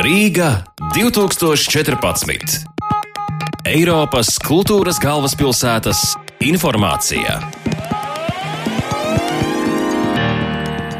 Rīga 2014. Eiropas kultūras galvaspilsētas informācija.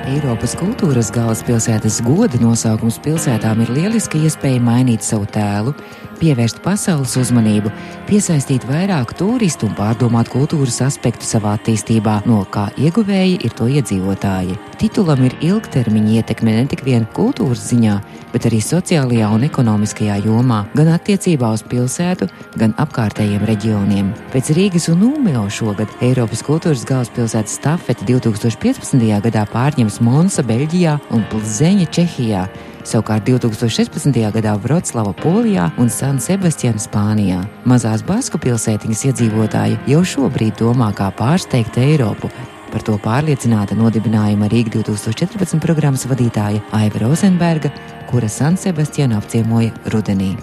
Eiropas kultūras galvaspilsētas goda nosaukums pilsētām ir lieliska iespēja mainīt savu tēlu, pievērst pasaules uzmanību, piesaistīt vairāk turistu un pārdomāt kultūras aspektu savā attīstībā, no kā ieguvēji ir to iedzīvotāji. Titulam ir ilgtermiņa ietekme ne tikai kultūras ziņā, bet arī sociālajā un ekonomiskajā jomā, gan attiecībā uz pilsētu, gan apkārtējiem reģioniem. Pēc Rīgas un Nūmeo šogad Eiropas kultūras galvaspilsētas stafeti 2015. gadā pārņems Monsa Beļģijā un Plzeņa Čehijā. Savukārt 2016. gadā Vroclava Polijā un San Sebastiana Spānijā. Mazās Basku pilsētiņas iedzīvotāji jau šobrīd domā, kā pārsteigt Eiropu. Par to pārliecināta nodibinājuma Rīga 2014 programmas vadītāja Aiva Rozenberga, kura San Sebastianu apciemoja rudenī.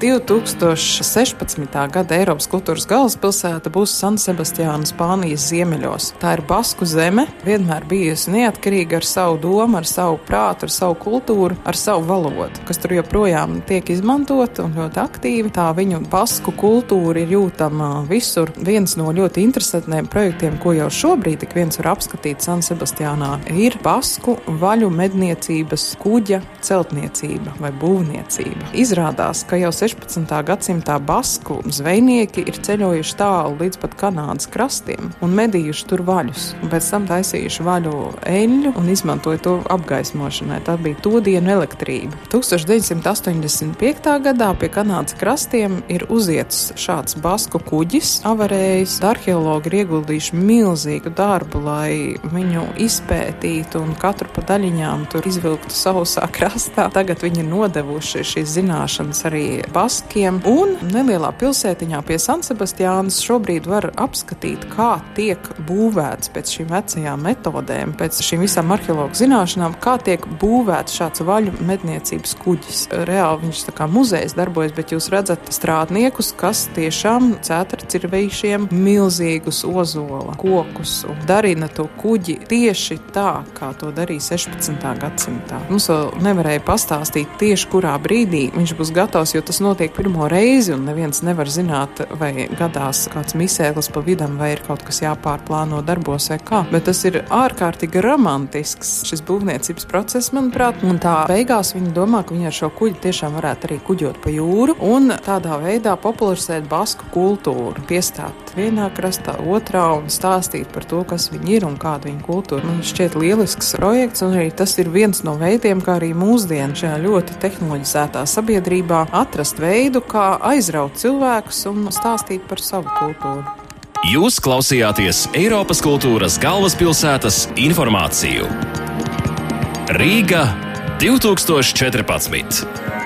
2016. gada Eiropas kultūras galvaspilsēta būs San Sebastiāna, Spānijas ziemeļos. Tā ir Basku zeme, vienmēr bijusi neatkarīga ar savu domu, ar savu prātu, ar savu kultūru, ar savu valodu, kas tur joprojām tiek izmantota un ļoti aktīvi. Tā viņu basku kultūra ir jūtama visur. Viens no ļoti interesantiem projektiem, ko jau šobrīd ik viens var apskatīt San Sebastiānā, ir basku vaļu medniecības kuģa celtniecība vai būvniecība. Izrādās, ka jau 16. gadsimtā basku zvejnieki ir ceļojuši tālu līdz pat Kanādas krastiem un medījuši tur vaļus, un pēc tam taisījuši vaļu eļļu un izmantoja to apgaismošanai. Tā bija to dienu elektrība. 1985. gadā pie Kanādas krastiem ir uzietis šāds basku kuģis, avarējis. Arheologi ir ieguldījuši milzīgu darbu, lai viņu izpētītu un katru pa daļiņām tur izvilktu sausā krastā. Tagad viņi ir nodevuši šīs zināšanas arī baskiem. Un nelielā pilsētiņā pie San Sebastiānas šobrīd var apskatīt, kā tiek būvēts pēc šīm vecajām metodēm, pēc šīm visām arheologu zināšanām, kā tiek būvēts šāds vaļu medniecības kuģis. Reāli viņš tā kā muzejs darbojas, bet jūs redzat strādniekus, kas tiešām ceturcirvīšiem milzīgus ozola kokus un darina to kuģi tieši tā, kā to darīja 16. gadsimtā. Mums vēl nevarēja pastāstīt tieši kurā brīdī viņš būs gatavs, jo tas notiek pirmo reizi, un neviens nevar zināt, vai gadās kāds misēlis pa vidam, vai ir kaut kas jāpārplāno darbos vai kā. Bet tas ir ārkārtīgi romantisks šis būvniecības process, manuprāt, un tā beigās viņi domā, ka viņi ar šo kuģi tiešām varētu arī kuģot pa jūru un tādā veidā popularizēt basku kultūru, piestāt vienā krastā, otrā un stāstīt par to, kas viņi ir un kāda viņa kultūra. Man šķiet lielisks projekts, un arī tas ir viens no veidiem, kā arī mūsdienu šajā ļoti tehnoloģizētā sabiedrībā atrast veidu, kā aizraut cilvēkus un stāstīt par savu kultūru. Jūs klausījāties Eiropas kultūras galvaspilsētas informāciju. Rīga 2014.